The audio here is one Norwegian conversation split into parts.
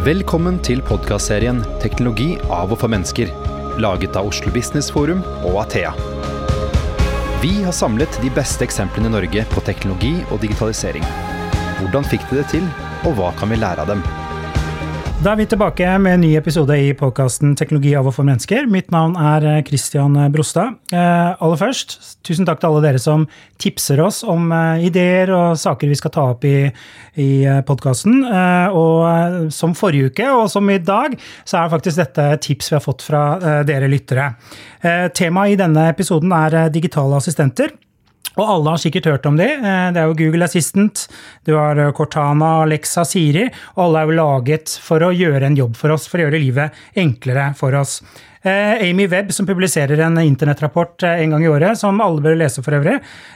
Velkommen til podkastserien 'Teknologi av og for mennesker', laget av Oslo Business Forum og Athea. Vi har samlet de beste eksemplene i Norge på teknologi og digitalisering. Hvordan fikk de det til, og hva kan vi lære av dem? Da er vi tilbake med en ny episode i podkasten Teknologi av og for mennesker. Mitt navn er eh, Christian Brostad. Eh, aller først, tusen takk til alle dere som tipser oss om eh, ideer og saker vi skal ta opp i, i podkasten. Og som forrige uke, og som i dag, så er faktisk dette tips vi har fått fra dere lyttere. Temaet i denne episoden er digitale assistenter. Og alle har sikkert hørt om de. Eh, Det er jo Google Assistant, du har eh, Cortana, Alexa, Siri, og alle er jo laget for å gjøre en jobb for oss, for å gjøre livet enklere for oss. Eh, Amy Webb, som publiserer en internettrapport eh, en gang i året, som alle bør lese for øvrig,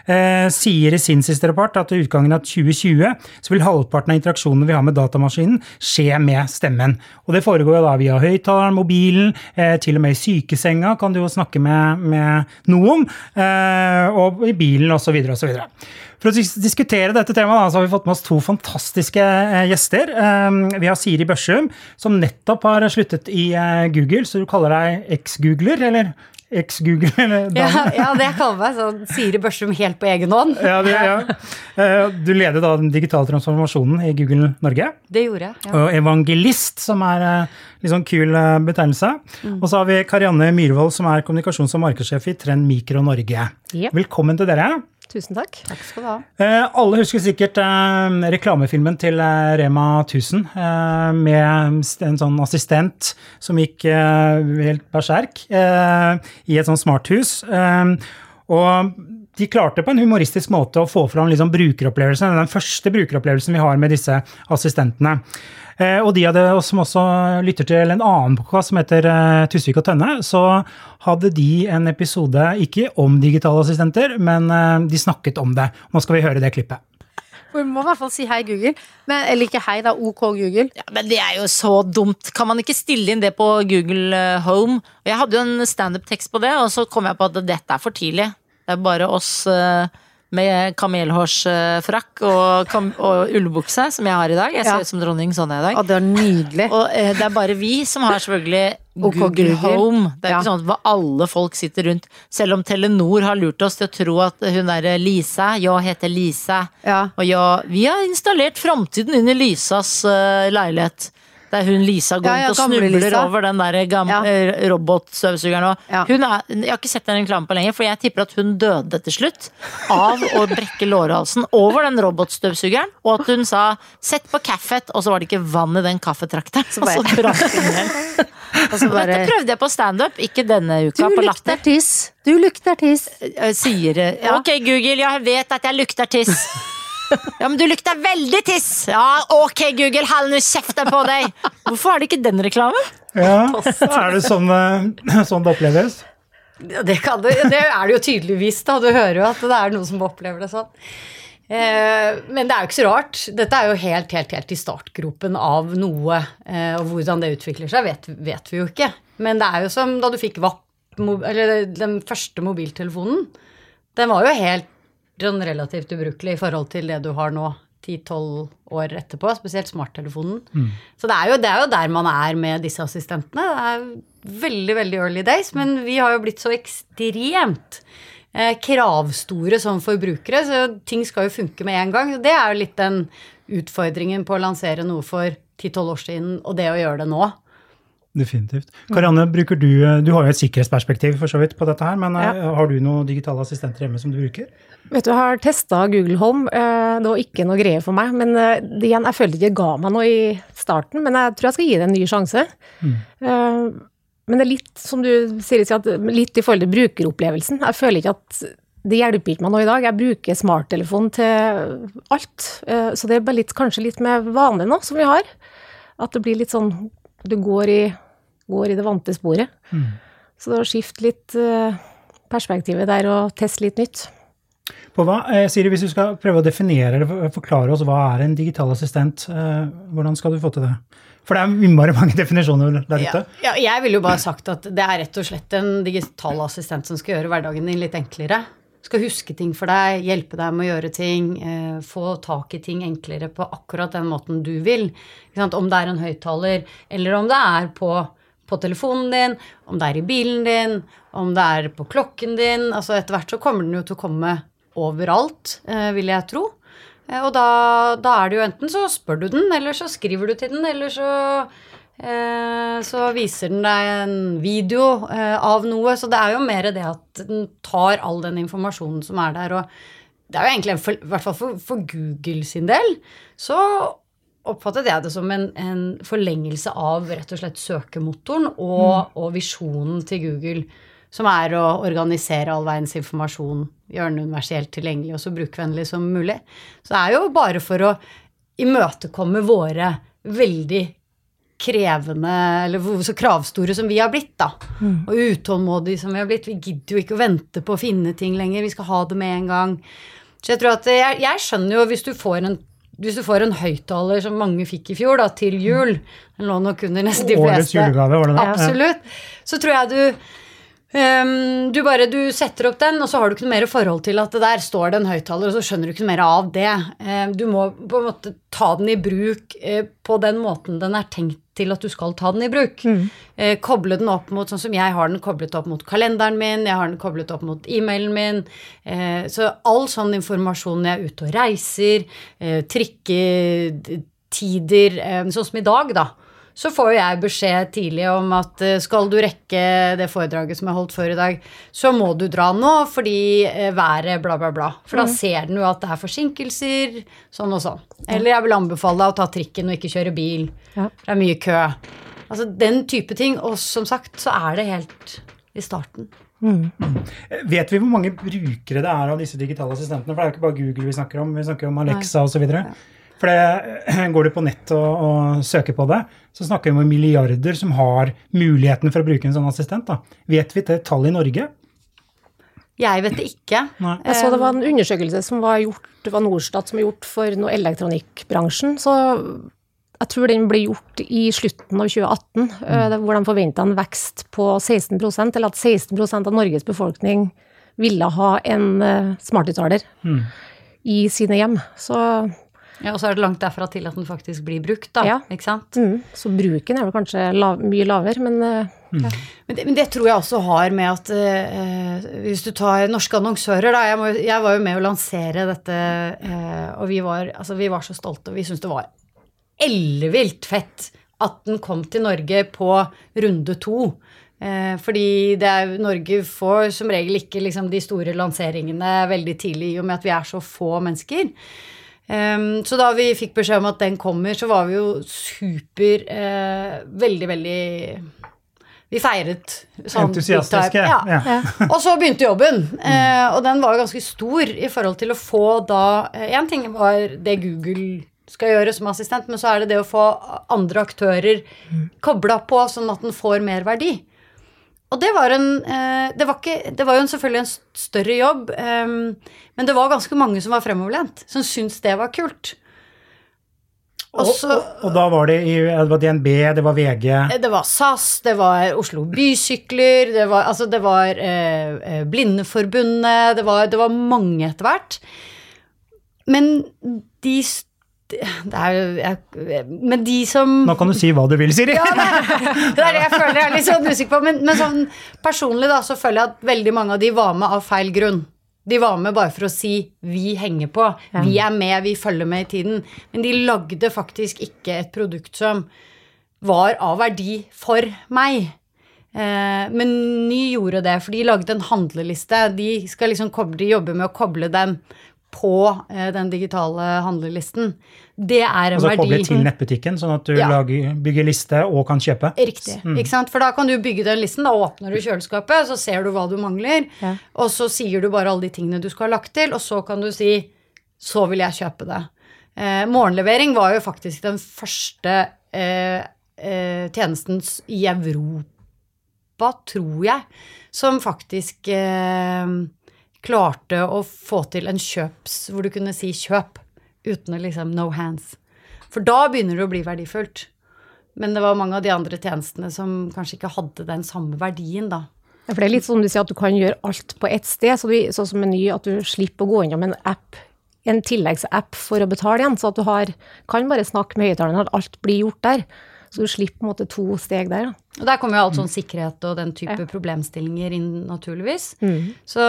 eh, sier i sin siste rapport at ved utgangen av 2020 så vil halvparten av interaksjonene vi har med datamaskinen, skje med stemmen. Og det foregår jo da via høyttaleren, mobilen, til og med i sykesenga kan du jo snakke med, med noen, og i bilen osv. osv. For å diskutere dette temaet så har vi fått med oss to fantastiske eh, gjester. Eh, vi har Siri Børsum, som nettopp har sluttet i eh, Google, så du kaller deg eks-googler, eller ex-Googler. eller Ja, ja, det jeg kaller meg Så Siri Børsum helt på egen hånd. Ja, det, ja. Eh, Du leder da den digitale transformasjonen i Google Norge. Det gjorde jeg. Ja. Og evangelist, som er en litt sånn kul betegnelse. betegnelse. Og så har vi Karianne Myhrvold, som er kommunikasjons- og markedssjef i Trend Mikro Norge. Ja. Velkommen til dere. Tusen takk. Takk skal du ha. Eh, alle husker sikkert eh, reklamefilmen til eh, Rema 1000 eh, med en sånn assistent som gikk eh, helt berserk eh, i et sånt smarthus. Eh, og de klarte på en humoristisk måte å få fram liksom brukeropplevelsen, den første brukeropplevelsen vi har med disse assistentene. Eh, og de av dere som også lytter til en annen podkast som heter eh, Tusvik og Tønne, så hadde de en episode ikke om digitale assistenter, men eh, de snakket om det. Nå skal vi høre det klippet. Vi må i hvert fall si hei, Google. Men, eller ikke hei, da. OK, Google. Ja, men det er jo så dumt. Kan man ikke stille inn det på Google Home? Jeg hadde jo en standup-tekst på det, og så kom jeg på at dette er for tidlig. Det er bare oss eh, med kamelhårsfrakk og, kam og ullbukse, som jeg har i dag. Jeg ser Ja. ut som dronning sånn er i dag. Og det er nydelig. Og eh, det er bare vi som har selvfølgelig Google, Google. Home. Det er Ja. ikke sånn at alle folk sitter rundt. Selv om Telenor har lurt oss til å tro at hun derre Lise, jeg heter Lise. Ja. Og ja, vi har installert framtiden inn i Lisas uh, leilighet. Der hun Lisa går Ja, ja, og snubler Lisa. over den der Ja. eh, robotstøvsugeren. Ja. hun er, jeg har ikke sett den reklamen på lenger, for jeg tipper at hun døde til slutt av å brekke lårhalsen over den robotstøvsugeren, og at hun sa 'sett på kaffet', og så var det ikke vann i den kaffetrakteren. Så bare- Og så brakk hun ned. Dette prøvde jeg på standup, ikke denne uka, Du på lukter Latter. tiss. Du lukter tiss. Sier eh, Ja. Ok, Google, jeg vet at jeg lukter tiss. Ja, men du lukter veldig tiss! Ja, ok, Google, hold nå kjeften på deg! Hvorfor er det ikke den reklamen? Ja, Er det sånn, eh, sånn det oppleves? Ja, Det, kan det, det er det jo tydeligvis, da. Du hører jo at det er noen som opplever det sånn. Eh, men det er jo ikke så rart. Dette er jo helt, helt, helt i startgropen av noe. Eh, og hvordan det utvikler seg, vet, vet vi jo ikke. Men det er jo som da du fikk VAP, eller den første mobiltelefonen. Den var jo helt sånn relativt ubrukelig i forhold til det du har nå. 10-12 år etterpå, spesielt smarttelefonen. Så det er, jo, det er jo der man er med disse assistentene. Det er veldig, veldig early days, men vi har jo blitt så ekstremt eh, kravstore som forbrukere, så ting skal jo funke med en gang. Det er jo litt den utfordringen på å lansere noe for 10-12 år siden, og det å gjøre det nå. Definitivt. Karianne, bruker du, du har jo et sikkerhetsperspektiv for så vidt på dette her, men ja. har du noen digitale assistenter hjemme som du bruker? Vet du, Jeg har testa Google Home. eh, Det var ikke noe greie for meg. Men eh, det igjen, jeg følte ikke det ga meg noe i starten, men jeg tror jeg skal gi det en ny sjanse. Mm. Men det er litt, som du sier, litt i forhold til brukeropplevelsen. Jeg føler ikke at det hjelper ikke meg nå i dag. Jeg bruker smarttelefon til alt. Eh, Så det er bare litt, kanskje litt med vane nå, som vi har. At det blir litt sånn Du går i, går i det vante sporet. Så det å skifte litt eh, perspektivet der og teste litt nytt. På hva, eh, Siri, hvis du skal prøve å definere eller forklare oss hva er en digital assistent, eh, hvordan skal du få til det? For det er innmari mange definisjoner der ute. Ja, ja, jeg ville jo bare sagt at det er rett og slett en digital assistent som skal gjøre hverdagen din litt enklere. Skal huske ting for deg, hjelpe deg med å gjøre ting, eh, få tak i ting enklere på akkurat den måten du vil. Om det er en høyttaler, eller om det er på, på telefonen din, om det er i bilen din, om det er på klokken din. altså Etter hvert så kommer den jo til å komme overalt, eh, vil jeg tro. Eh, Og da, da er det jo enten så spør du den, eller så skriver du til den, eller så eh, så viser den deg en video eh, av noe. Så det er jo mer det at den tar all den informasjonen som er der. Og det er jo egentlig, en for, i hvert fall for, for Google sin del, så oppfattet jeg det som en, en forlengelse av rett og slett søkemotoren og, og visjonen til Google, som er å organisere all verdens informasjon, gjøre den universelt tilgjengelig og så brukvennlig som mulig. Så det er jo bare for å imøtekomme våre veldig krevende, eller så kravstore som vi har blitt, da. Og utålmodige som vi har blitt. Vi gidder jo ikke å vente på å finne ting lenger, vi skal ha det med en gang. Så jeg tror at jeg, jeg skjønner jo hvis du får en hvis du får en høyttaler som mange fikk i fjor, da, til jul Den lå nok under nesten de fleste. Årets julegave, var det det? Absolutt. Så tror jeg du ehm, du bare du setter opp den, og så har du ikke noe mer forhold til at det der står det en høyttaler, og så skjønner du ikke noe mer av det. Um, du må på en måte ta den i bruk uh, på den måten den er tenkt til at du skal ta den i bruk. Eh, koble den opp mot, sånn som jeg har den koblet opp mot kalenderen min, jeg har den koblet opp mot e-mailen min. Uh, så all sånn informasjon når jeg er ute og reiser, trikketider, sånn som i dag, da så får jo jeg beskjed tidlig om at eh, skal du rekke det foredraget som jeg holdt før i dag, så må du dra nå fordi eh, været bla, bla, bla. For da ser den jo at det er forsinkelser, sånn og sånn. Eller jeg vil anbefale deg å ta trikken og ikke kjøre bil. Ja. Det er mye kø. Altså den type ting. Og som sagt så er det helt i starten. Vet vi hvor mange brukere det er av disse digitale assistentene? For det er jo ikke bare Google vi snakker om, vi snakker om Alexa osv. For det, går du på nett og, og søker på det, så snakker vi om milliarder som har muligheten for å bruke en sånn assistent. Da. Vet vi det tallet i Norge? Jeg vet det ikke. Nei. Jeg så det var en undersøkelse som var gjort, det var Norstat som var gjort for noe elektronikkbransjen. Så jeg tror den ble gjort i slutten av 2018, mm. hvor de forventa en vekst på 16% eller at 16% av Norges befolkning ville ha en smartuttaler mm. i sine hjem. Så, Ja, og så er det langt derfra til at den faktisk blir brukt, da. Ja. Ikke sant? mm, så bruken er vel kanskje lav, mye lavere, men ja. Men det, men det tror jeg også har med at eh, Hvis du tar norske annonsører, da Jeg, må, jeg var jo med å lansere dette, eh, og vi var, altså, vi var så stolte, og vi syntes det var ellevilt fett at den kom til Norge på runde to. Eh, fordi det er, Norge får som regel ikke liksom, de store lanseringene veldig tidlig, i og med at vi er så få mennesker. Ehm, så da vi fikk beskjed om at den kommer, så var vi jo super uh, Veldig, veldig Vi feiret sånn Entusiastiske. Ja. Ja. Og så begynte jobben, Uh, og den var jo ganske stor i forhold til å få da Én ting var det Google skal gjøre som assistent, men så er det det å få andre aktører kobla på, sånn at den får mer verdi. Og det var en eh, det, var ikke, det var jo selvfølgelig en større jobb, eh, men det var ganske mange som var fremoverlent, som syntes det var kult. Og Og, og, og da var det, i, det var DNB, det var VG Det var SAS, det var Oslo Bysykler, det var, altså det var eh, eh, Blindeforbundet, det var, det var mange etter hvert. Men de er, jeg, Men de som Nå kan du si hva du vil, Siri. ja, det, det er det jeg føler jeg er litt sånn usikker på. Men, men sånn personlig da, så føler jeg at veldig mange av de var med av feil grunn. De var med bare for å si 'vi henger på', 'vi er med, vi følger med i tiden'. Men de lagde faktisk ikke et produkt som var av verdi for meg. Eh, men Ny gjorde det, for de lagde en handleliste. De skal liksom koble, de jobber med å koble den på eh, den digitale handlelisten. Det er en Altså verdi. koble til nettbutikken, sånn at du Ja. lager, bygger liste og kan kjøpe. Riktig. ikke sant? For da kan du bygge den listen. Da åpner du kjøleskapet, så ser du hva du mangler. Ja. Og så sier du bare alle de tingene du skal ha lagt til, og så kan du si så vil jeg kjøpe det. Eh, morgenlevering var jo faktisk den første eh, eh, tjenesten i Europa, tror jeg, som faktisk eh, klarte å få til en kjøps Hvor du kunne si kjøp uten å liksom no hands. For da begynner det å bli verdifullt. Men det var mange av de andre tjenestene som kanskje ikke hadde den samme verdien, da. For det er litt som du sier, at du kan gjøre alt på ett sted. Så du, sånn som Meny, at du slipper å gå innom en app, en tilleggsapp for å betale igjen. Så at du har, kan bare snakke med høyttaleren, at alt blir gjort der. Så du slipper på en måte to steg der. Da. Og der kommer jo alt sånn sikkerhet og den type problemstillinger inn, naturligvis. Mm. Så,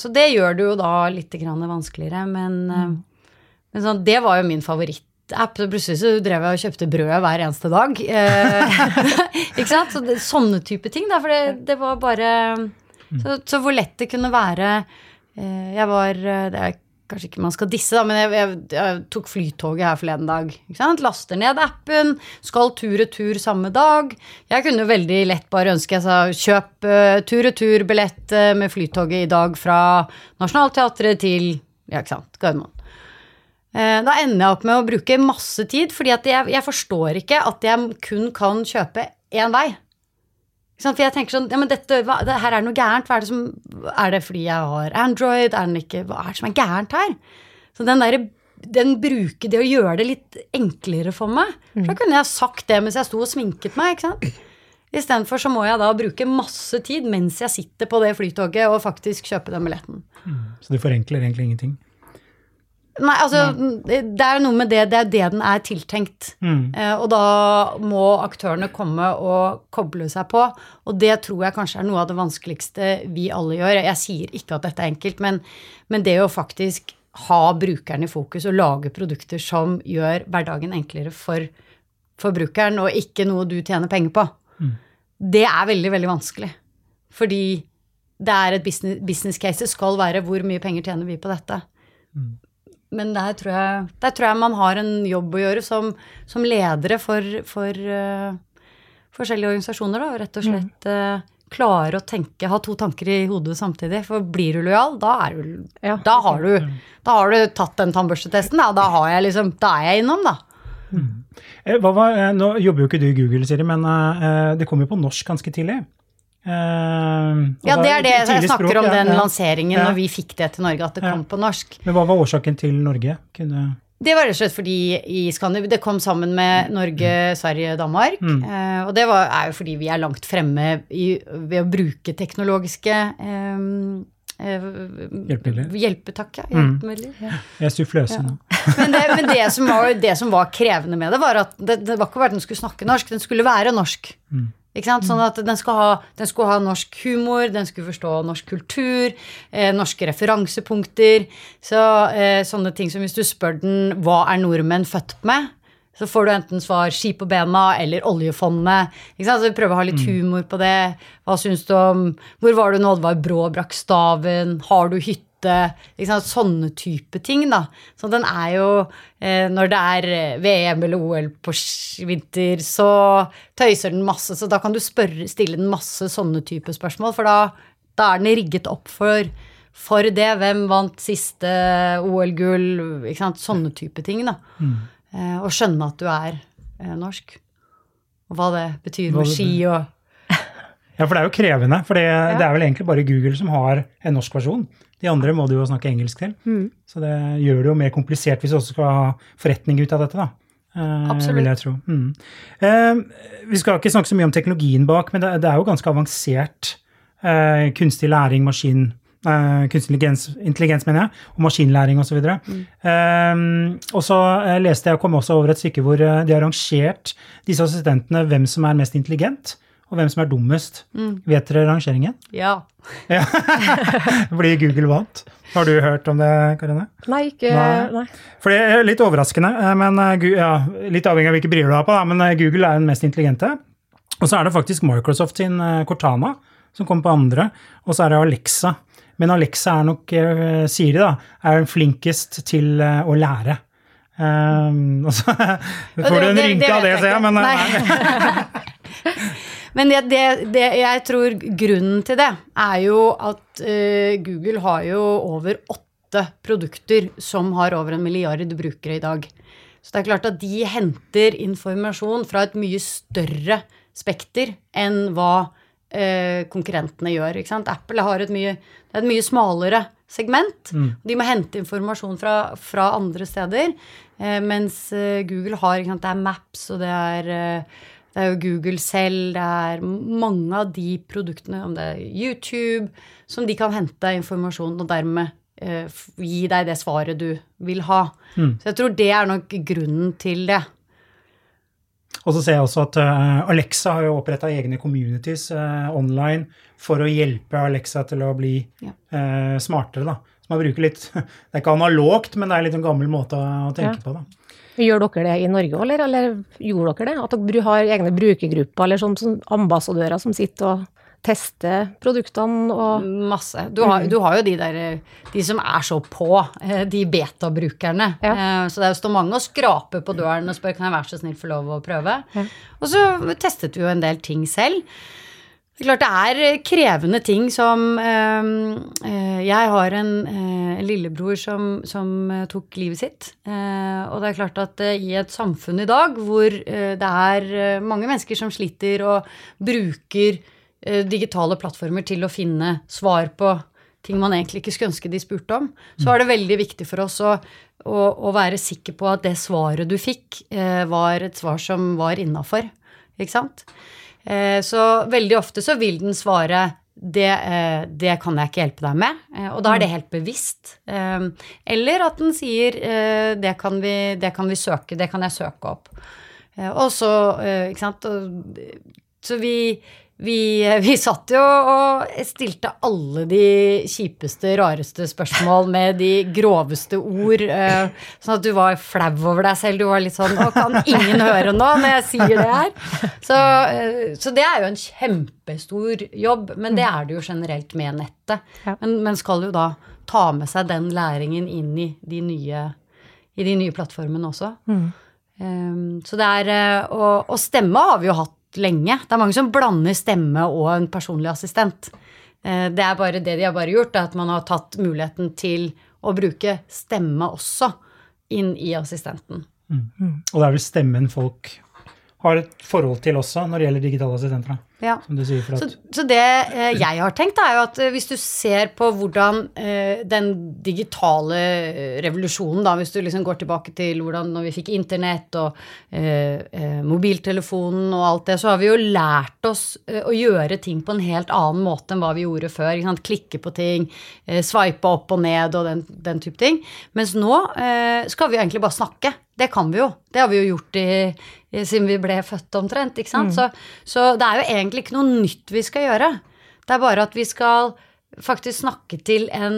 så det gjør det jo da litt grann vanskeligere. Men, mm. men sånn, det var jo min favorittapp. Så plutselig så drev jeg og kjøpte brød hver eneste dag. Eh, ikke sant? Så det, sånne type ting, da. For det, det var bare så, så hvor lett det kunne være eh, Jeg var eh, Det er kanskje ikke man skal disse, da, men jeg, jeg, jeg tok flytoget her forleden dag. Laster ned appen, skal tur-retur samme dag. Jeg kunne veldig lett bare ønske jeg sa kjøp uh, tur-retur-billett uh, med flytoget i dag fra Nationaltheatret til ja, ikke sant, Gardermoen. Eh, Da ender jeg opp med å bruke masse tid, fordi jeg, jeg forstår ikke at jeg kun kan kjøpe én vei. For jeg tenker sånn, ja, men dette, hva, det her er noe gærent. Hva er det som Er det fordi jeg har Android? Er den ikke, hva er det som er gærent her? Så den der, den bruker det å gjøre det litt enklere for meg. For da kunne jeg sagt det mens jeg sto og sminket meg. ikke sant? Istedenfor så må jeg da bruke masse tid mens jeg sitter på det flytoget og faktisk kjøpe den billetten. Så det forenkler egentlig ingenting. Nei, altså, det er jo noe med det, det er det den er tiltenkt. Eh, og da må aktørene komme og koble seg på. Og det tror jeg kanskje er noe av det vanskeligste vi alle gjør. Jeg sier ikke at dette er enkelt, men, men det å faktisk ha brukeren i fokus og lage produkter som gjør hverdagen enklere for forbrukeren, og ikke noe du tjener penger på, det er veldig, veldig vanskelig. Fordi det er et business, business case. Det skal være hvor mye penger tjener vi på dette. Men der tror, jeg, der tror jeg man har en jobb å gjøre som, som ledere for, for uh, forskjellige organisasjoner. Da, og rett og slett uh, klare å tenke, ha to tanker i hodet samtidig. For blir du lojal, da, du, Ja. da, har, du, da har du tatt den tannbørstetesten. Da, da, har jeg liksom, da er jeg innom, da. Mm. Hva var, eh, nå jobber jo ikke du i Google, Siri, men eh, det kom jo på norsk ganske tidlig. Eh, Ja, det er det jeg snakker språk, om, ja, den ja. lanseringen Ja. når vi fikk det til Norge, at det kom på norsk. Men hva var årsaken til Norge? Kunne, Det var rett og slett fordi i Skandinavia Det kom sammen med Norge, Sverige, Danmark. Mm. Eh, og det var, er jo fordi vi er langt fremme i, ved å bruke teknologiske eh, Hjelpemidler. Hjelpetakk, ja. Mm. Hjelpemidler. Ja. jeg er suffløse nå. Men, det, men det, som var, det som var krevende med det, var at det, det var ikke bare at den skulle snakke norsk, den skulle være norsk. Sant? Sånn at den skulle, ha, den skulle ha norsk humor, den skulle forstå norsk kultur, eh, norske referansepunkter. Så eh, sånne ting som hvis du spør den hva er nordmenn født med, så får du enten svar ski på bena eller oljefondet. Så vi prøver å ha litt humor på det. Hva syns du om Hvor var du nå Oddvar Brå brakk staven? Har du hytte? Ikke liksom, Sånne type ting, da. Så den er jo eh, Når det er eh, VM eller OL på vinter, så tøyser den masse. Så da kan du spørre, stille den masse sånne type spørsmål, for da, da er den rigget opp for for det, hvem vant siste OL-gull, sånne type ting, da. Eh, og skjønne at du er eh, norsk. Og hva det betyr Hva med ski og Ja, for det er jo krevende. For det, det er vel egentlig bare Google som har en norsk versjon. De andre må du jo snakke engelsk til. Så det gjør det jo mer komplisert hvis du også skal ha forretning ut av dette, da. Eh, Absolutt. Vil jeg tro. Mm. Eh, vi skal ikke snakke så mye om teknologien bak, men det, det er jo ganske avansert. eh, kunstig læring, maskin eh, Kunstig intelligens, intelligens, mener jeg, og maskinlæring osv. Og, mm. og så eh, leste jeg og kom også over et stykke hvor eh, de har rangert disse assistentene hvem som er mest intelligent, og hvem som er dummest. Vet dere rangeringen? Ja. Ja. Fordi Google vant. Har du hørt om det, Karine? Nei, ikke Nei. Nei. For det er litt overraskende, eh, men eh, ja, litt avhengig av hvilke briller du har på, da, men eh, Google er den mest intelligente. Og så er det faktisk Microsoft sin Cortana som kommer på andre, og så er det Alexa. Men Alexa er nok, sier de, da, er den flinkest til å lære. Um, og så får du en rynke av det, ser jeg, men Nei. Men det, det, det, jeg tror grunnen til det er jo at uh, Google har jo over åtte produkter som har over en milliard brukere i dag. Så det er klart at de henter informasjon fra et mye større spekter enn hva uh, konkurrentene gjør. Ikke sant? Apple har et mye, det er et mye smalere segment. De må hente informasjon fra, fra andre steder. Eh, mens eh, Google har sant? Det er Maps, og det er, eh, det er jo Google selv, det er mange av de produktene, om det er YouTube, som de kan hente informasjon og dermed eh, gi deg det svaret du vil ha. Så jeg tror det er nok grunnen til det. Og så ser jeg også at uh, Alexa har jo oppretta egne communities uh, online for å hjelpe Alexa til å bli Ja. uh, smartere, da. Så man bruker litt Det er ikke analogt, men det er litt en gammel måte å tenke Ja. på, da. Gjør dere det i Norge òg, eller, eller gjorde dere det? At dere har egne brukergrupper eller sånn, sånn ambassadører som sitter og tester produktene og Masse. Du har, du har jo de der De som er så på, eh, de beta-brukerne. Ja. Eh, Så det står mange og skraper på døren og spør kan jeg være så snill få lov å prøve. Og så testet vi jo en del ting selv. Det er klart det er krevende ting som eh, eh, Jeg har en eh, lillebror som, som eh, tok livet sitt. Eh, og det er klart at eh, i et samfunn i dag hvor eh, det er eh, mange mennesker som sliter og bruker eh, digitale plattformer til å finne svar på ting man egentlig ikke skulle ønske de spurte om, så er det veldig viktig for oss å, å, være sikker på at det svaret du fikk, eh, var et svar som var innafor. Ikke sant? Eh, så veldig ofte så vil den svare det, eh, det kan jeg ikke hjelpe deg med, eh, og da er det helt bevisst. Eh, eller at den sier det, kan vi, det kan vi søke, det kan jeg søke opp. Og så, ikke sant Så vi, vi, vi satt jo og stilte alle de kjipeste, rareste spørsmål med de groveste ord, eh, sånn at du var flau over deg selv. Du var litt sånn Å, kan ingen høre nå når jeg sier det her? Så, eh, så det er jo en kjempestor jobb, men det er det jo generelt med nettet. Men, men skal jo da ta med seg den læringen inn i de nye, i de nye plattformene også. Um, så det er eh, og, og stemme har vi jo hatt lenge. Det er mange som blander stemme og en personlig assistent. Eh, det er bare det de har bare gjort, at man har tatt muligheten til å bruke stemme også inn i assistenten. Og det er vel stemmen folk har et forhold til også når det gjelder digitale assistenter. Ja. som du sier. For Så, at, så det eh, jeg har tenkt, er jo at eh, hvis du ser på hvordan eh, den digitale eh, revolusjonen, da, hvis du liksom går tilbake til hvordan når vi fikk internett og eh, eh, mobiltelefonen og alt det, så har vi jo lært oss å gjøre ting på en helt annen måte enn hva vi gjorde før. Klikke på ting, sveipe opp og ned og den, den type ting. Mens nå skal vi egentlig bare snakke. Det kan vi jo. Det har vi jo gjort i, i, siden vi ble født omtrent. ikke sant? Så, så det er jo egentlig ikke noe nytt vi skal gjøre. Det er bare at vi skal faktisk snakke til en,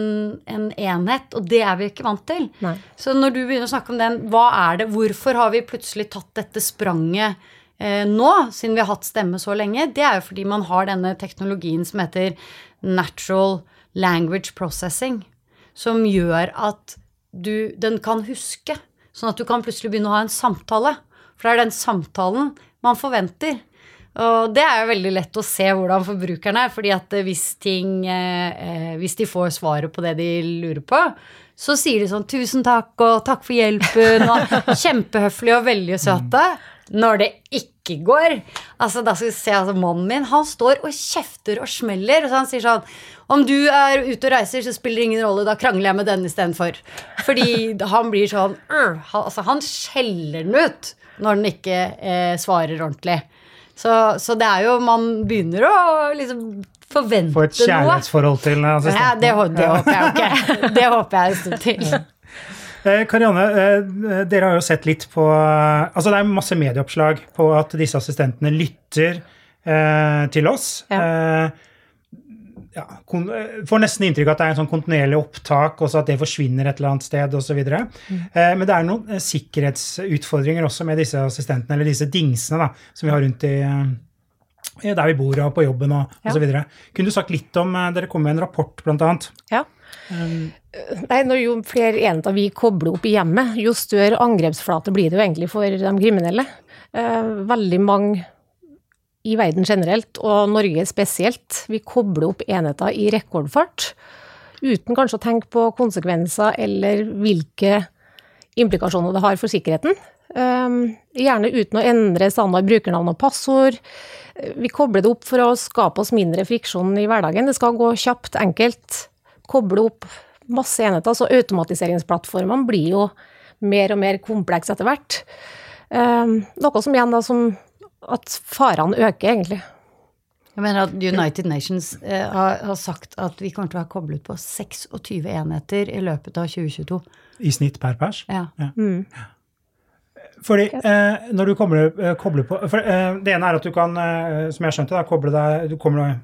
en enhet, og det er vi ikke vant til. Nei. Så når du begynner å snakke om den, hva er det, hvorfor har vi plutselig tatt dette spranget eh, nå, siden vi har hatt stemme så lenge? Det er jo fordi man har denne teknologien som heter natural language processing, som gjør at du, den kan huske, sånn at du kan plutselig begynne å ha en samtale. For det er den samtalen man forventer. Og det er jo veldig lett å se hvordan forbrukeren er, fordi at hvis ting eh, eh, Hvis de får svaret på det de lurer på, så sier de sånn 'tusen takk' og 'takk for hjelpen' og kjempehøflige og veldig søte. Når det ikke går Altså, da skal vi se, altså Mannen min han står og kjefter og smeller. Og så han sier sånn Om du er ute og reiser, så spiller det ingen rolle. Da krangler jeg med denne istedenfor. Fordi han blir sånn øh, han, Altså, han skjeller den ut når den ikke eh, svarer ordentlig. Så, så det er jo Man begynner å liksom forvente få et noe. kjærlighetsforhold til Ja, det, det håper jeg jo ikke. Det håper jeg en stund til. Eh, Karianne, eh, dere har jo sett litt på Altså, det er masse medieoppslag på at disse assistentene lytter eh, til oss. Eh, ja, eh, får nesten inntrykk av at det er en sånn kontinuerlig opptak, og så at det forsvinner et eller annet sted osv. Mm. Eh, men det er noen eh, sikkerhetsutfordringer også med disse assistentene, eller disse dingsene, da, som vi har rundt i eh, der vi bor og på jobben og, Ja. osv. Kunne du sagt litt om eh, Dere kom med en rapport, blant annet. Ja. Nei, når jo flere enheter vi kobler opp i hjemmet, jo større angrepsflate blir det jo egentlig for de kriminelle. Eh, Veldig mange i verden generelt, og Norge spesielt, vi kobler opp enheter i rekordfart. Uten kanskje å tenke på konsekvenser eller hvilke implikasjoner det har for sikkerheten. Eh, Gjerne uten å endre standard brukernavn og passord. Eh, Vi kobler det opp for å skape oss mindre friksjon i hverdagen. Det skal gå kjapt, enkelt. Koble opp masse enheter, så automatiseringsplattformene blir jo mer og mer komplekse etter hvert. Eh, Noe som igjen da som at farene øker, egentlig. Jeg mener at United Nations eh, har, har sagt at vi kommer til å være koblet på 26 enheter i løpet av 2022. I snitt per pers. Ja. Fordi eh, når du kobler, eh, kobler på for, eh, Det ene er at du kan, eh, som jeg skjønte, da, koble deg Du kommer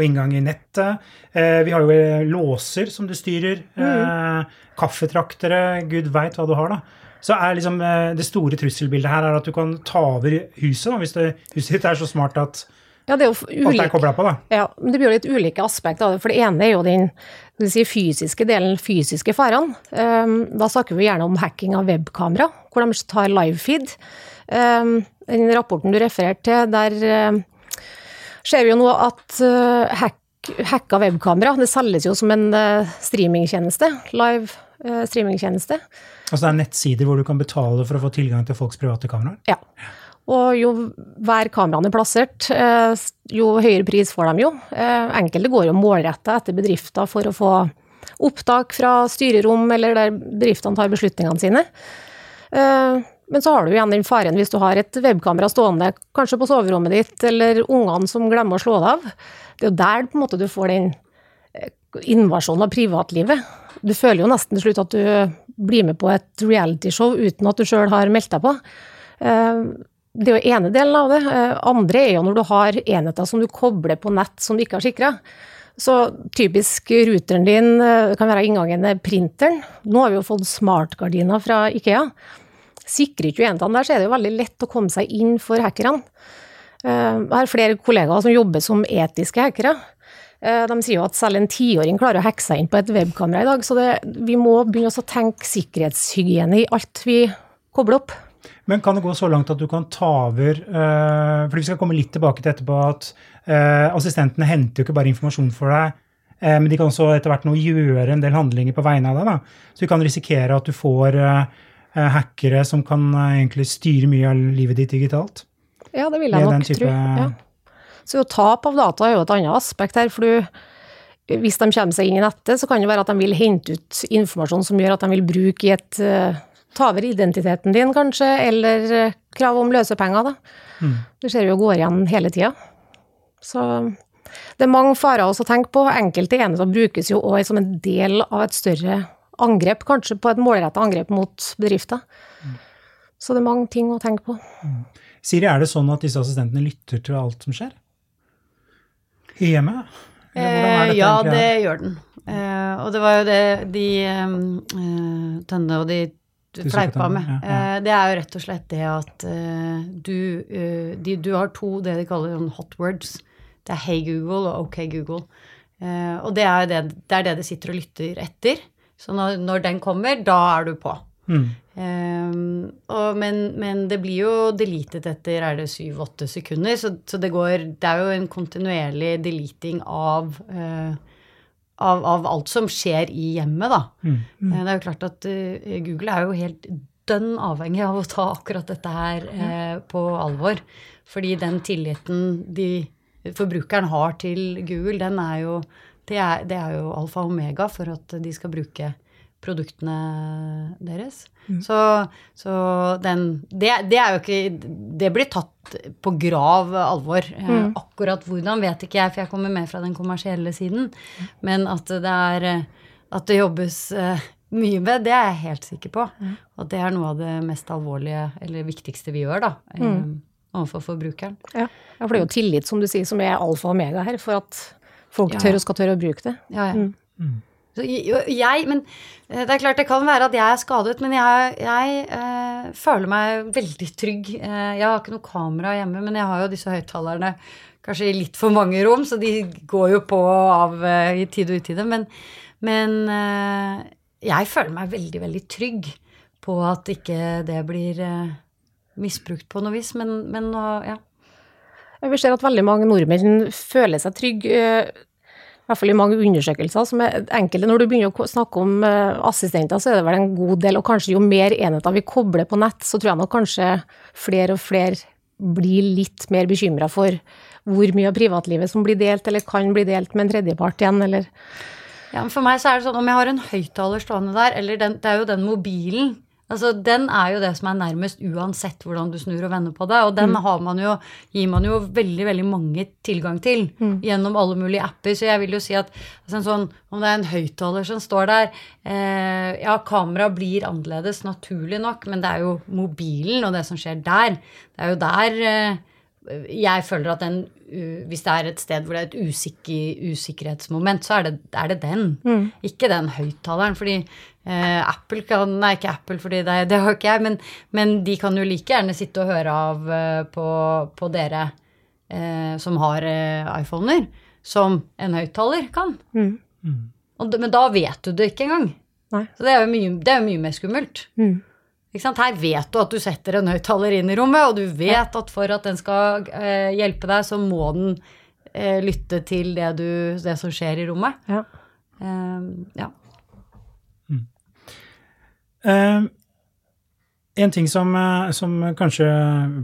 på inngang i nettet. Eh, vi har jo eh, låser som du styrer. Eh, kaffetraktere. Gud veit hva du har, da. Så er liksom det store trusselbildet her er at du kan ta over huset, da, hvis det, huset ditt er så smart at Ja, det er jo alt er på, da. Ja, men det blir jo litt ulike aspekter av det. For det ene er jo den si, fysiske delen, fysiske farene. Um, da snakker vi gjerne om hacking av webkamera, hvor de tar livefeed. Um, den rapporten du refererte til, der um, ser vi jo nå at uh, hack, hacka webkamera det selges jo som en uh, streamingtjeneste. Live uh, streamingtjeneste. Altså det er nettsider hvor du kan betale for å få tilgang til folks private kameraer. Ja. Og jo hver kameraene er plassert, eh, jo høyere pris får de jo. Eh, Enkelte går jo målretta etter bedrifter for å få opptak fra styrerom eller der bedriftene tar beslutningene sine. Men så har du igjen den faren hvis du har et webkamera stående kanskje på soverommet ditt, eller ungene som glemmer å slå det av. Det er jo der på en måte du får den eh, invasjonen av privatlivet. Du føler jo nesten til slutt at du blir med på et realityshow uten at du sjøl har meldt deg på. Eh, Det er jo ene delen av det. Eh, Andre er jo når du har enheter som du kobler på nett som du ikke har sikra. Så typisk ruteren din kan være inngangen til printeren. Nå har vi jo fått smartgardiner fra Ikea. Sikrer ikke enhetene der, så er det jo veldig lett å komme seg inn for hackerne. Eh, Jeg har flere kollegaer som jobber som etiske hackere. Eh, De sier jo at selv en tiåring klarer å hacke seg inn på et webkamera i dag, så det, vi må begynne å tenke sikkerhetshygiene i alt vi kobler opp. Men kan det gå så langt at du kan ta over eh, For vi skal komme litt tilbake til etterpå at assistentene henter jo ikke bare informasjon for deg, men de kan også etter hvert nå gjøre en del handlinger på vegne av deg. da. Så du kan risikere at du får hackere som kan eh, egentlig styre mye av livet ditt digitalt. Ja, det vil jeg nok type- tro. Ja. Så jo, tap av data er jo et annet aspekt her, for du, hvis de kommer seg inn i nettet, så kan det være at de vil hente ut informasjon som gjør at de vil bruke i et eh, Ta over identiteten din, kanskje, eller eh, krav om løsepenger, da. Mm. Det ser vi jo går igjen hele tida. Så det er mange farer også å tenke på. Enkelte enheter brukes jo òg som en del av et større angrep, kanskje på et målretta angrep mot bedrifter. Mm. Så det er mange ting å tenke på. Siri, er det sånn at disse assistentene lytter til alt som skjer? I hjemmet? Eller er Eh, ja, egentlig? det gjør den. Eh, og det var jo det de eh, Tønne og de fleipa med. ja, ja. Eh, det er jo rett og slett det at eh, du, eh, de, du har to det de kaller sånn hot words. Det er Hey Google og OK Google. Eh, og det er, det, det er det de sitter og lytter etter. Så når, når den kommer, da er du på. Mm. Um, og, men, men det blir jo deletet etter er det syv-åtte sekunder, så, så det går Det er jo en kontinuerlig deleting av, uh, av, av alt som skjer i hjemmet, da. Mm. Mm. det er jo klart at uh, Google er jo helt dønn avhengig av å ta akkurat dette her uh, på alvor. Fordi den tilliten de forbrukeren har til Google, den er jo det er, det er jo alfa og omega for at de skal bruke produktene deres. Så, så den det, det er jo ikke Det blir tatt på grav alvor. Mm. Akkurat hvordan vet ikke jeg, for jeg kommer mer fra den kommersielle siden. Men at det er eh, At det jobbes eh, mye med, det er jeg helt sikker på. Og det er noe av det mest alvorlige, eller viktigste vi gjør, da. Mm. Overfor forbrukeren. Ja. ja, for det er jo tillit, som du sier, som er alfa og omega her, for at folk Ja. tør og skal tørre å bruke det. Ja, ja. Så jeg, men eh, det er klart det kan være at jeg er skadet, men jeg, jeg eh, føler meg veldig trygg. Eh, jeg har ikke noe kamera hjemme, men jeg har jo disse høyttalerne kanskje i litt for mange rom, så de går jo på og av eh, i tid og utide. Men, men eh, jeg føler meg veldig, veldig trygg på at ikke det blir eh, misbrukt på noe vis. Men, men nå, ja. Vi ser at veldig mange nordmenn føler seg trygge, eh, i hvert fall i mange undersøkelser, som er enkelte. Når du begynner å snakke om eh, assistenter, så er det vel en god del, og kanskje jo mer enheter vi kobler på nett, så tror jeg nok kanskje flere og flere blir litt mer bekymra for hvor mye av privatlivet som blir delt, eller kan bli delt med en tredjepart igjen, eller Ja, For meg så er det sånn om jeg har en høyttaler stående der, eller den, det er jo den mobilen Altså, Den er jo det som er nærmest uansett hvordan du snur og vender på det. Og den har man jo, gir man jo veldig veldig mange tilgang til gjennom alle mulige apper. Så jeg vil jo si at altså sånn, om det er en høyttaler som står der eh, Ja, kamera blir annerledes, naturlig nok, men det er jo mobilen og det som skjer der. Det er jo der eh, jeg føler at den, uh, hvis det er et sted hvor det er et usikker, usikkerhetsmoment, så er det, er det den. Ikke den høyttaleren. Fordi eh, Apple kan Nei, ikke Apple, fordi det, det har ikke jeg, men, men de kan jo like gjerne sitte og høre av eh, på, på dere eh, som har eh, iPhoner, som en høyttaler kan. Og, men da vet du det ikke engang. Nei. Så det er jo mye, det er mye mer skummelt. Sant? Her vet du at du setter en høyttaler inn i rommet, og du vet at for at den skal eh, hjelpe deg, så må den eh, lytte til det, du, det som skjer i rommet. Ja. Eh, ja. Eh, en ting som, eh, som kanskje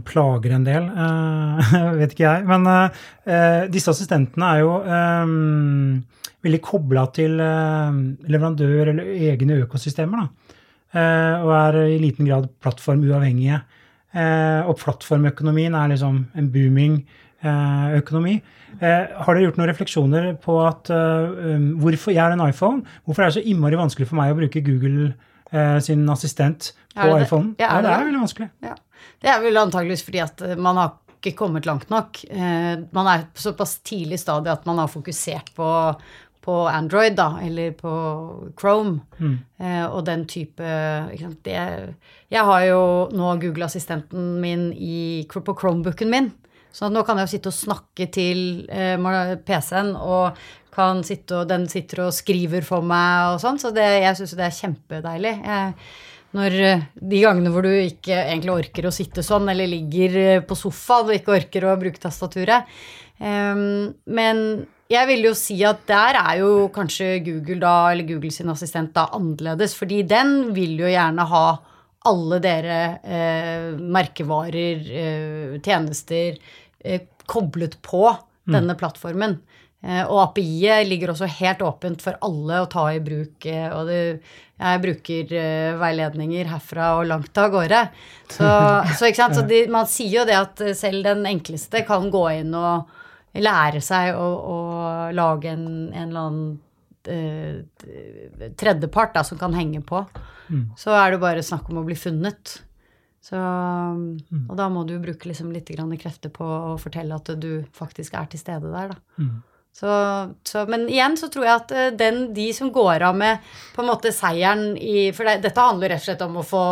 plager en del, eh, vet ikke jeg, men eh, disse assistentene er jo eh, veldig kobla til leverandør eller egne økosystemer, da. Eh, og er i liten grad plattformuavhengige. Eh, og plattformøkonomien er liksom en booming eh, økonomi. Eh, har dere gjort noen refleksjoner på at eh, um, hvorfor jeg har en iPhone, hvorfor er det så innmari vanskelig for meg å bruke Google eh, sin assistent på iPhonen? Ja, er Ja, det er veldig vanskelig. Ja. Det er vel antageligvis fordi at man har ikke kommet langt nok. Eh, Man er på såpass tidlig stadie at man har fokusert på, på Android, da, eller på Chrome, eh, og den type? Det, Jeg har jo nå Google-assistenten min i, på Chromebooken min. Så nå kan jeg jo sitte og snakke til eh, PC-en, og kan sitte og, den sitter og skriver for meg og sånn. Så det, jeg syns det er kjempedeilig. Jeg, når eh, De gangene hvor du ikke egentlig orker å sitte sånn, eller ligger eh, på sofaen og ikke orker å bruke tastaturet. Um, men jeg vil jo si at der er jo kanskje Google da, eller Google sin assistent da annerledes, fordi den vil jo gjerne ha alle dere eh, merkevarer, eh, tjenester, eh, koblet på denne plattformen. Eh, og API-et ligger også helt åpent for alle å ta i bruk. Eh, og det, jeg bruker eh, veiledninger herfra og langt av gårde. Så, så, så de, man sier jo det at selv den enkleste kan gå inn og lære seg å, å lage en, en eller annen eh, tredjepart da, som kan henge på. Så er det bare snakk om å bli funnet. Så, Og da må du bruke liksom litt grann krefter på å fortelle at du faktisk er til stede der. Da. Så, så, men igjen så tror jeg at eh, den, de som går av med på en måte seieren i For det, dette handler rett og slett om å få,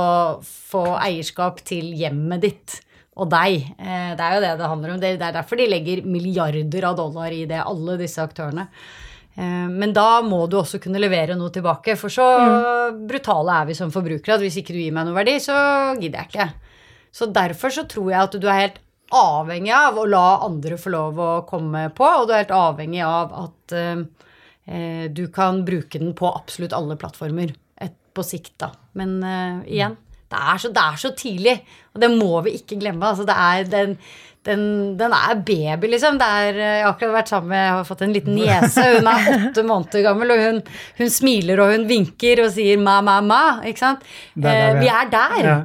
få eierskap til hjemmet ditt og deg. Eh, det er jo det det handler om. Det, er derfor de legger milliarder av dollar i det, alle disse aktørene. Eh, men da må du også kunne levere noe tilbake, for så brutale er vi som forbrukere at hvis ikke du gir meg noe verdi, så gidder jeg ikke. Så derfor så tror jeg at du er helt avhengig av å la andre få lov å komme på, og du er helt avhengig av at eh, eh, du kan bruke den på absolutt alle plattformer et, på sikt, da. Men eh, igjen, det er, så, det er så tidlig, og det må vi ikke glemme. Altså, det er den, den, den er baby, liksom. Er, eh, jeg har akkurat vært sammen med Jeg har fått en liten niese. Hun er åtte måneder gammel, og hun, hun smiler og hun vinker og sier ma, ma, ma. Ikke sant? Der er Eh, vi. er der. Ja.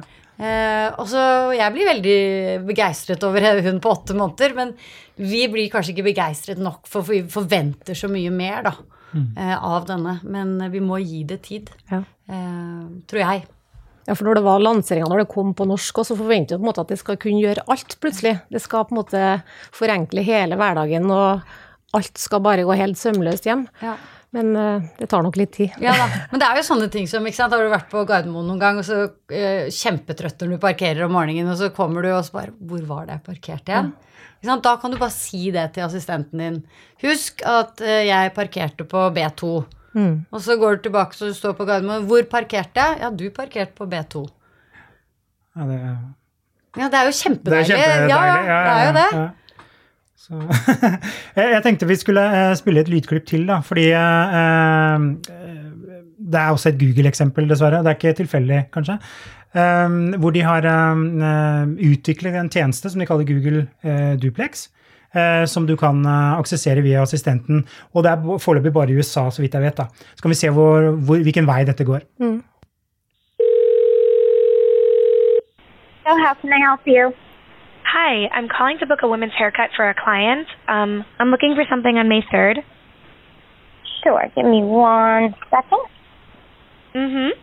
Eh, og så Jeg blir veldig begeistret over hun på åtte måneder, men vi blir kanskje ikke begeistret nok, for vi forventer så mye mer da, eh, av denne. Men vi må gi det tid, Ja. eh, tror jeg. Ja, for når det var lanseringa, når det kom på norsk, så forventer du på en måte at det skal kunne gjøre alt, plutselig. Det skal på en måte forenkle hele hverdagen, og alt skal bare gå helt sømløst hjem. Ja. Men uh, det tar nok litt tid. Ja da. Men det er jo sånne ting som ikke sant? Har du vært på Gardermoen noen gang, og så uh, kjempetrøtt når du parkerer om morgenen, og så kommer du og så bare Hvor var det jeg parkerte igjen? Ikke? Da kan du bare si det til assistenten din. Husk at eh, jeg parkerte på B2. Og så går du tilbake så du står på Gardermoen. Hvor parkerte jeg? Ja, du parkerte på B2. Ja, det, Ja, det er jo kjempedeilig. det er kjempedeilig. Ja, ja, det er jo det. ja. Jeg tenkte vi skulle eh, spille et lydklipp til, da, fordi eh, eh, det er også et Google-eksempel, dessverre. Det er ikke tilfeldig, kanskje. Eh, hvor de har eh, utviklet en tjeneste som de kaller Google eh, Duplex. Eh, som du kan eh, aksessere via assistenten. Og det er foreløpig bare i USA, så vidt jeg vet. da. Så kan vi se hvor, hvor, hvilken vei dette går. Oh, how can I help you? Hi, I'm calling to book a women's haircut for a client. Um, I'm looking for something on May 3rd. Sure, give me one second. Mm-hmm.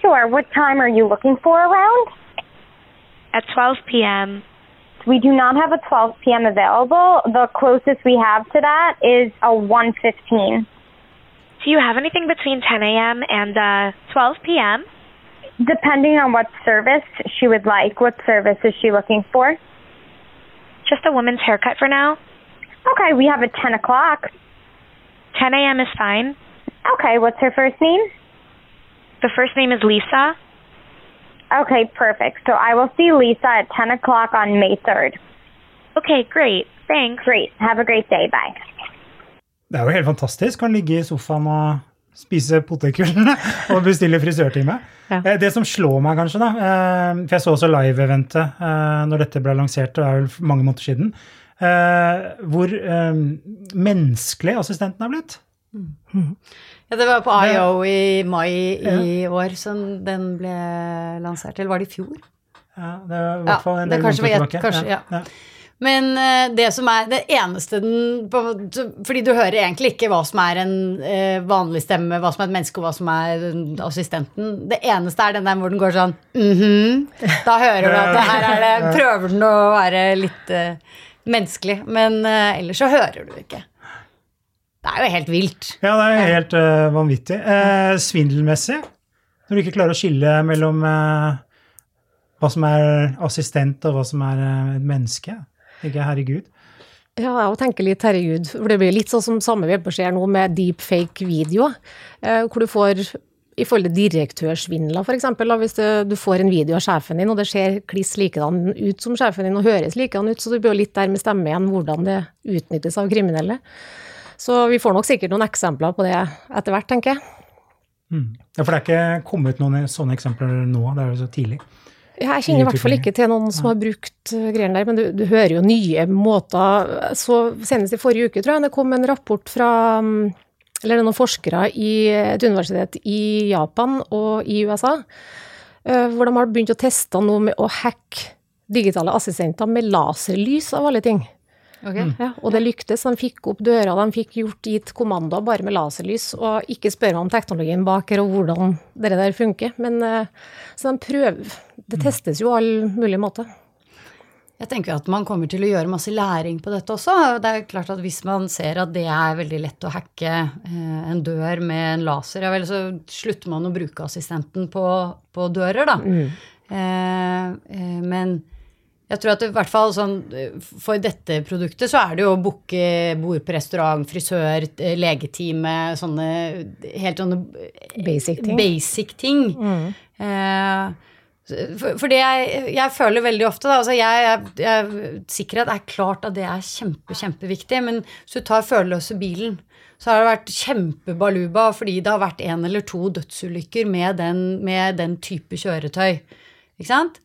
Sure, what time are you looking for around? At 12 p.m. We do not have a 12 p.m. available. The closest we have to that is a 1:15. Do you have anything between 10 a.m. and uh, 12 p.m.? Depending on what service she would like. What service is she looking for? Just a woman's haircut for now. Okay, we have a 10 o'clock. 10 a.m. is fine. Okay, what's her first name? The first name is Lisa. Okay, perfect. So I will see Lisa at 10 o'clock on May 3rd. Okay, great. Thanks. Great. Have a great day. Bye. Det er jo helt fantastisk. Kan ligge i sofaen og spise potetgullene og bestille frisørtime. Ja. Eh, Det som slår meg, kanskje, da eh, For jeg så også live-eventet eh, når dette ble lansert, det er vel mange måneder siden. eh, Hvor menneskelig assistenten er blitt. Ja, det var på IO i mai i år som den ble lansert. Eller var det i fjor? Ja, det var i hvert fall en det del måneder tilbake. kanskje, ja. Men eh, det som er det eneste den Fordi du hører egentlig ikke hva som er en eh, vanlig stemme, hva som er et menneske, og hva som er assistenten. Det eneste er den der hvor den går sånn mhm. Da hører du at det her er det Prøver den å være litt eh, menneskelig. Men ellers så hører du ikke. Det er jo helt vilt. Ja, det er helt uh, vanvittig. Uh, svindelmessig, når du ikke klarer å skille mellom uh, hva som er assistent, og hva som er et menneske. Jeg, herregud. Ja, jeg tenker litt herregud, for det blir litt sånn som samme vi ser nå med deepfake-video, eh, hvor du får i forhold til direktørsvindler, f.eks. Hvis det, du får en video av sjefen din, og det ser kliss likedan ut som sjefen din, og høres likedan ut, så du blir jo litt der med stemme igjen hvordan det utnyttes av kriminelle. Så vi får nok sikkert noen eksempler på det etter hvert, tenker jeg. Ja, For det er ikke kommet noen sånne eksempler nå, det er jo så tidlig. Ja, Jeg kjenner i hvert fall ikke til noen som har brukt uh, greiene der, men du, du hører jo nye måter. Så Senest i forrige uke tror jeg det kom en rapport fra um, eller det er noen forskere i et universitet i Japan og i USA, uh, hvor de har begynt å teste noe med å hacke digitale assistenter med laserlys, av alle ting. Ja, og det lyktes. De fikk opp døra, de fikk gjort gitt kommandoer bare med laserlys, og ikke spørre om teknologien bak her og hvordan det der funker. Men uh, så de prøver Det testes jo all mulig måte. Jeg tenker at man kommer til å gjøre masse læring på dette også. Det er klart at Hvis man ser at det er veldig lett å hacke eh, en dør med en laser, ja vel, så slutter man å bruke assistenten på, på dører, da. Eh, eh, men jeg tror at i hvert fall sånn, eh, for dette produktet så er det jo å booke bord på restaurant, frisør, eh, legetime, sånne helt sånne Basic ting. basic ting. Eh, for, for det jeg, jeg føler veldig ofte, da, altså jeg, jeg, sikkerhet er klart at det er kjempe, kjempeviktig, men hvis du tar førerløse bilen, så har det vært kjempebaluba fordi det har vært en eller to dødsulykker med den, med den type kjøretøy. Ikke sant?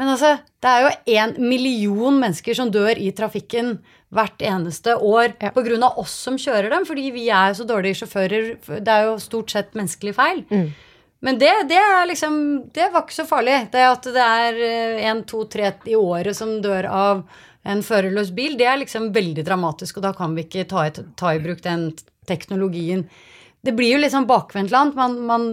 Men altså, det er jo én million mennesker som dør i trafikken hvert eneste år Ja. av oss som kjører dem, fordi vi er så dårlige sjåfører. Det er jo stort sett menneskelig feil. Men det, det er liksom Det var ikke så farlig. Det at det er én, to, tre i året som dør av en førerløs bil, det er liksom veldig dramatisk, og da kan vi ikke ta i, ta i bruk den teknologien. Det blir jo litt sånn bakvendtland. Man, man,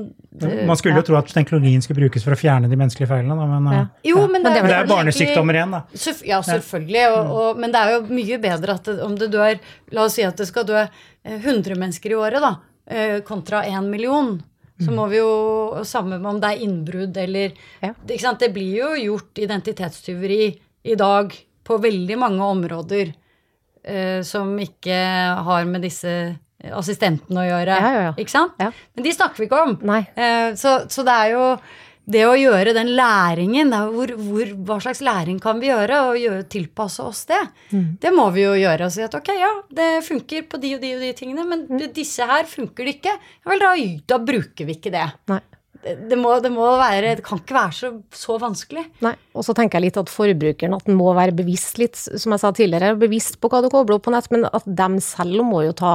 Man skulle jo tro at teknologien skulle brukes for å fjerne de menneskelige feilene, da, men, ja. Jo, men det, men det er barnesykdommer igjen, da. Ja, selvfølgelig. Og, og, men det er jo mye bedre at det, om det dør La oss si at det skal dø eh, 100 mennesker i året, da, eh, kontra 1 million. Så må vi jo Samme om det er innbrudd eller Ja. ikke sant? Det blir jo gjort identitetstyveri i dag på veldig mange områder eh, som ikke har med disse assistentene å gjøre. Ja, ja, ja. Ikke sant? Men de snakker vi ikke om. Eh, så, så det er jo det å gjøre den læringen, hvor, hvor, hva slags læring kan vi gjøre, og gjøre, tilpasse oss det? Det må vi jo gjøre. Og si at ok, ja, det funker på de og de og de tingene, men disse her funker det ikke. Ja vel, da, da bruker vi ikke det. Nei. Det, må, det må være Det kan ikke være så, så vanskelig. Nei, og så tenker jeg litt at forbrukeren at den må være bevisst litt, som jeg sa tidligere, bevisst på hva du kobler opp på nett, men at dem selv må jo ta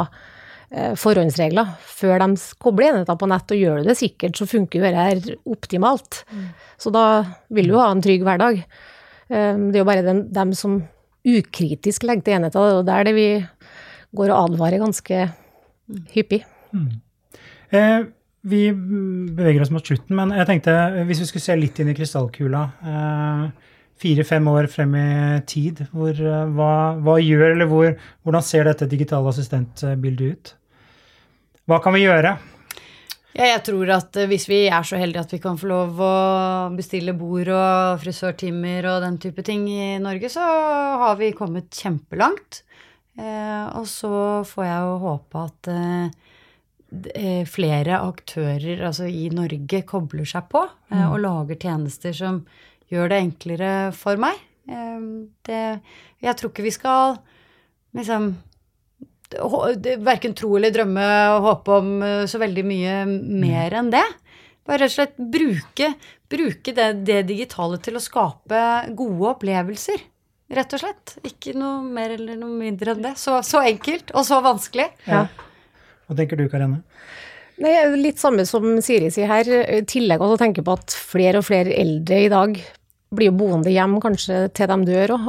forhåndsregler før de kobler enheter på nett, og gjør du det sikkert, så funker jo dette optimalt. Så da vil du ha en trygg hverdag. Eh, Det er jo bare dem, dem som ukritisk legger til enheter, det er jo der det vi går og advarer ganske hyppig. Eh, vi beveger oss mot slutten, men jeg tenkte eh, hvis vi skulle se litt inn i krystallkula eh, Fire-fem år frem i tid, hvor, eh, hva, hva gjør, eller hvor, hvordan ser dette digitale assistentbildet ut? Hva kan vi gjøre? Ja, jeg tror at eh, hvis vi er så heldige at vi kan få lov å bestille bord og frisørtimer og den type ting i Norge, så har vi kommet kjempelangt. Eh, og så får jeg jo håpe at eh, eh, flere aktører altså i Norge kobler seg på eh, og lager tjenester som gjør det enklere for meg. Eh, det, jeg tror ikke vi skal liksom verken tro eller drømme og håpe om eh, så veldig mye mer enn det. Bare rett og slett bruke, bruke det, det digitale til å skape gode opplevelser. Rett og slett. Ikke noe mer eller noe mindre enn det. Så, så enkelt og så vanskelig. Hva tenker du, Karianne? Nei, litt samme som Siri sier her. I tillegg å tenke på at flere og flere eldre i dag blir jo boende hjem kanskje til de dør òg.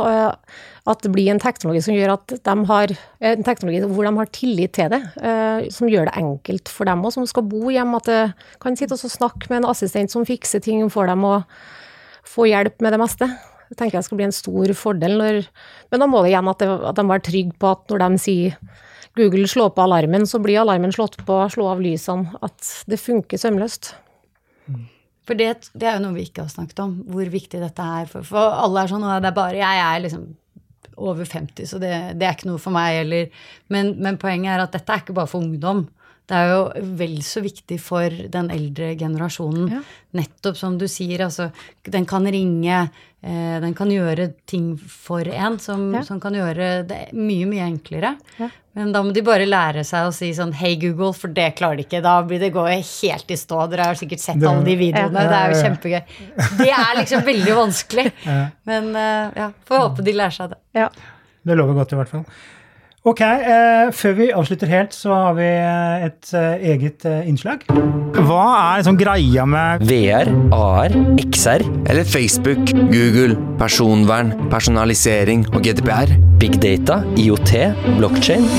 At det blir en teknologi som gjør at de har en teknologi hvor de har tillit til det. eh, Som gjør det enkelt for dem òg, som skal bo hjemme. At det kan sitte og snakke med en assistent som fikser ting for dem, og få hjelp med det meste. Det tenker jeg skal bli en stor fordel. Når, men da må det igjen at, de, at de er trygge på at når de sier Google slå på alarmen, så blir alarmen slått på, slå av lysene. At det funker sømløst. For det, det er jo noe vi ikke har snakket om, hvor viktig dette er. For, for alle er sånn og det er bare Jeg er liksom over 50, så det, det er ikke noe for meg. heller. men, men poenget er at dette er ikke bare for ungdom. Det er jo vel så viktig for den eldre generasjonen. Nettopp som du sier, altså den kan ringe, eh, den kan gjøre ting for en som, Ja. som kan gjøre det mye, mye enklere. Ja. Men da må de bare lære seg å si sånn Hei, Google, for det klarer de ikke. Da blir det gå helt i stå. Dere har sikkert sett Det- alle de videoene. Ja. Det er jo Ja, ja, ja. kjempegøy. Det er liksom veldig vanskelig. Men eh, ja, får håpe de lærer seg det. Ja. Det lover godt, i hvert fall. Ok, eh, Før vi avslutter helt, så har vi eh, et eh, eget eh, innslag. Hva er liksom greia med VR, AR, XR eller Facebook, Google, personvern, personalisering og GDPR. Big data, IoT, blockchain.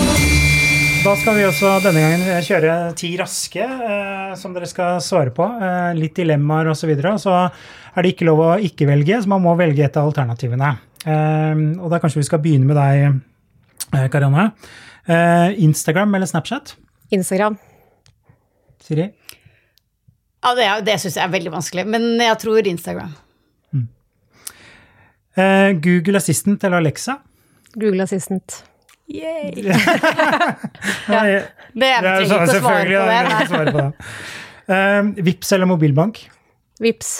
Da skal vi også denne gangen eh, kjøre ti raske eh, som dere skal svare på. Eh, litt dilemmaer osv. Og, så og så er det ikke lov å ikke velge, så man må velge et av alternativene. Eh, og da kanskje vi skal begynne med deg, Karianne. Eh, Instagram eller Snapchat? Instagram. Siri? Ja, Det, er- det syns jeg er veldig vanskelig. Men jeg tror Instagram. Eh, Google Assistant eller Alexa? Google Assistant. Yay. ja, Det er trenger ikke å svare på det. jeg svare på det. Uh, Vips eller mobilbank? Vips.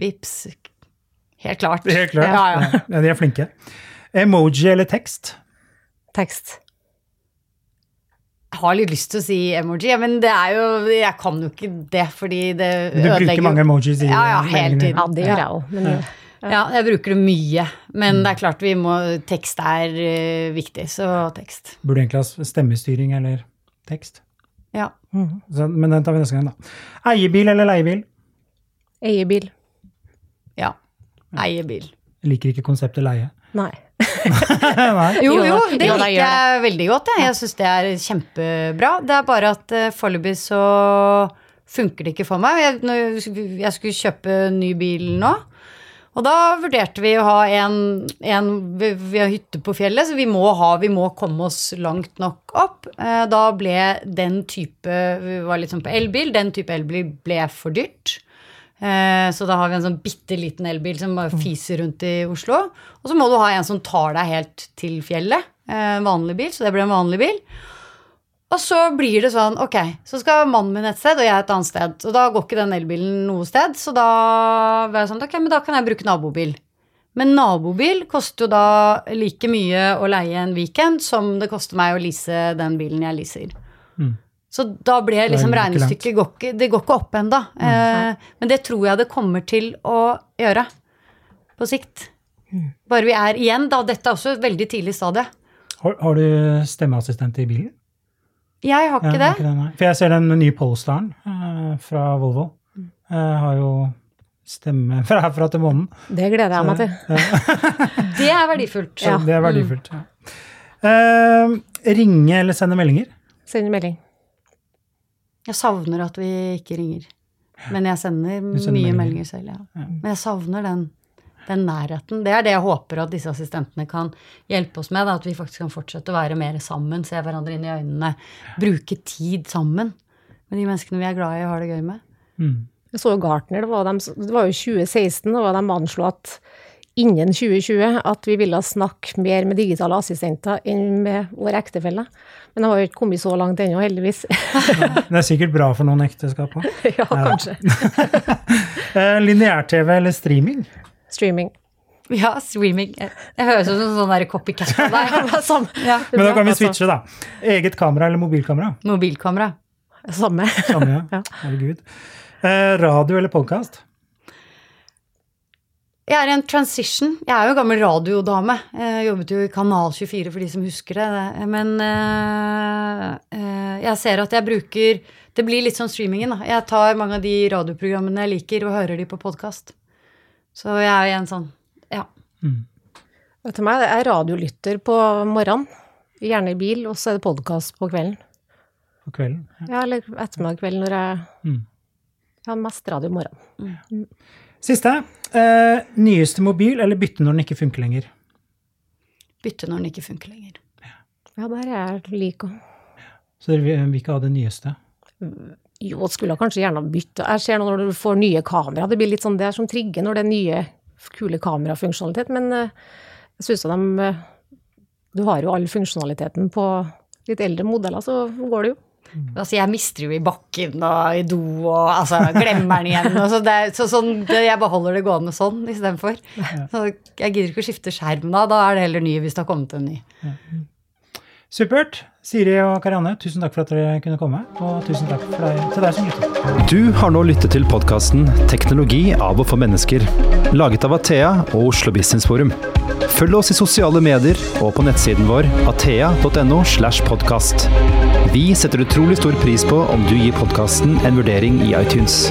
Vips. Helt klart. Helt klart. Ja, ja. Ja, de er flinke. Emoji eller tekst? Tekst. Jeg har litt lyst til å si emoji, men det er jo Jeg kan jo ikke det, fordi det Du bruker mange emojis i Ja, ja, hele tiden. Ja, det gjør jeg òg, men Ja, jeg bruker det mye. Men det er klart vi må Tekst er uh, viktig, så tekst. Burde egentlig ha stemmestyring eller tekst. Ja. Så, men den tar vi neste gang, da. Eiebil eller leiebil? eiebil. Ja. Eiebil. Jeg liker ikke konseptet leie. Nei. Nei. Jo, Jo, det liker jeg veldig godt. Jeg, jeg syns det er kjempebra. Det er bare at uh, foreløpig så funker det ikke for meg. Jeg, når jeg skulle kjøpe ny bil nå, og da vurderte vi å ha en, en vi, vi har hytte på fjellet, så vi må, ha, vi må komme oss langt nok opp. Eh, Da ble den type Vi var litt sånn på elbil. Den type elbil ble for dyrt. Eh, Så da har vi en sånn bitte liten elbil som bare fiser rundt i Oslo. Og så må du ha en som tar deg helt til fjellet. eh, En vanlig bil, så det blir en vanlig bil. Og så blir det sånn, ok, så skal mannen min et sted, og jeg et annet sted. Og da går ikke den elbilen noe sted, så da var jeg sånn, ok, men da kan jeg bruke nabobil. Men nabobil koster jo da like mye å leie en weekend som det koster meg å lease den bilen jeg leaser. Så da ble liksom regnestykket går ikke, Det går ikke opp ennå. Eh, men det tror jeg det kommer til å gjøre på sikt. Bare vi er igjen, da. Dette er også et veldig tidlig stadie. Har, har du stemmeassistent i bilen? Jeg har ikke ikke det Har ikke det. For jeg ser den nye Polestaren eh, fra Volvo. Mm. Eh, har jo stemme fra herfra til månen. Det gleder jeg meg til. Det er verdifullt. Så det er verdifullt. Ja. Eh, ringe eller sende meldinger? Sende melding. Jeg savner at vi ikke ringer. Men jeg sender, sender mye meldinger. meldinger selv, ja. Men jeg savner den, den nærheten. Det er det jeg håper at disse assistentene kan hjelpe oss med. Da, at vi faktisk kan fortsette å være mer sammen, se hverandre inn i øynene, bruke tid sammen med de menneskene vi er glad i og har det gøy med. Mm. Jeg så jo Gartner, det var, de, det var jo 2016, og de anslo at innen 2020 at vi ville snakke mer med digitale assistenter enn med våre ektefeller. Men det har jo ikke kommet så langt ennå, heldigvis. Det er sikkert bra for noen ekteskap òg. ja, kanskje. Eh, Lineær-TV eller streaming? Streaming. Ja, streaming. Jeg jeg høres ut som en sånn der copycat på deg. Ja. Men da kan vi Altså, switche, da. Eget kamera eller mobilkamera? Mobilkamera. Samme. Samme, ja. Herregud. Eh, radio eller podkast? Jeg er i en transition. Jeg er jo gammel radiodame. Jeg jobbet jo i Kanal 24 for de som husker det. Men eh, eh, jeg ser at jeg bruker Det blir litt sånn streamingen, da. Jeg tar mange av de radioprogrammene jeg liker, og hører de på podkast. Så jeg er i en sånn Ja. Vet du meg, jeg er radiolytter på morgenen. Gjerne i bil, og så er det podkast på kvelden. På kvelden? Ja, eller ettermiddag kveld når jeg Mm. Jeg har mest radio om morgenen. Siste. Eh, nyeste mobil eller bytte når den ikke funker lenger? Bytte når den ikke funker lenger. Ja, der er jeg lik òg. Så dere vil ikke ha det nyeste? Jo, skulle kanskje gjerne bytte. Jeg ser nå når du får nye kamera, det blir litt sånn det er som trigger når det er nye, kule kamerafunksjonalitet, men eh, jeg syns de eh, Du har jo all funksjonaliteten på litt eldre modeller, så går det jo. Altså, jeg mister jo i bakken og i do og altså, glemmer den igjen. Og så det, så sånn, det, jeg bare holder det gående sånn istedenfor. Så jeg gidder ikke å skifte skjerm da. Da er det heller ny hvis det har kommet en ny. Supert. Siri og Karianne, tusen takk for at dere kunne komme. Og tusen takk for deg, til deg som lytter. Du har nå lyttet til podkasten 'Teknologi av og for mennesker', laget av Athea og Oslo Business Forum. Følg oss i sosiale medier og på nettsiden vår athea.no. slash podkast. Vi setter utrolig stor pris på om du gir podkasten en vurdering i iTunes.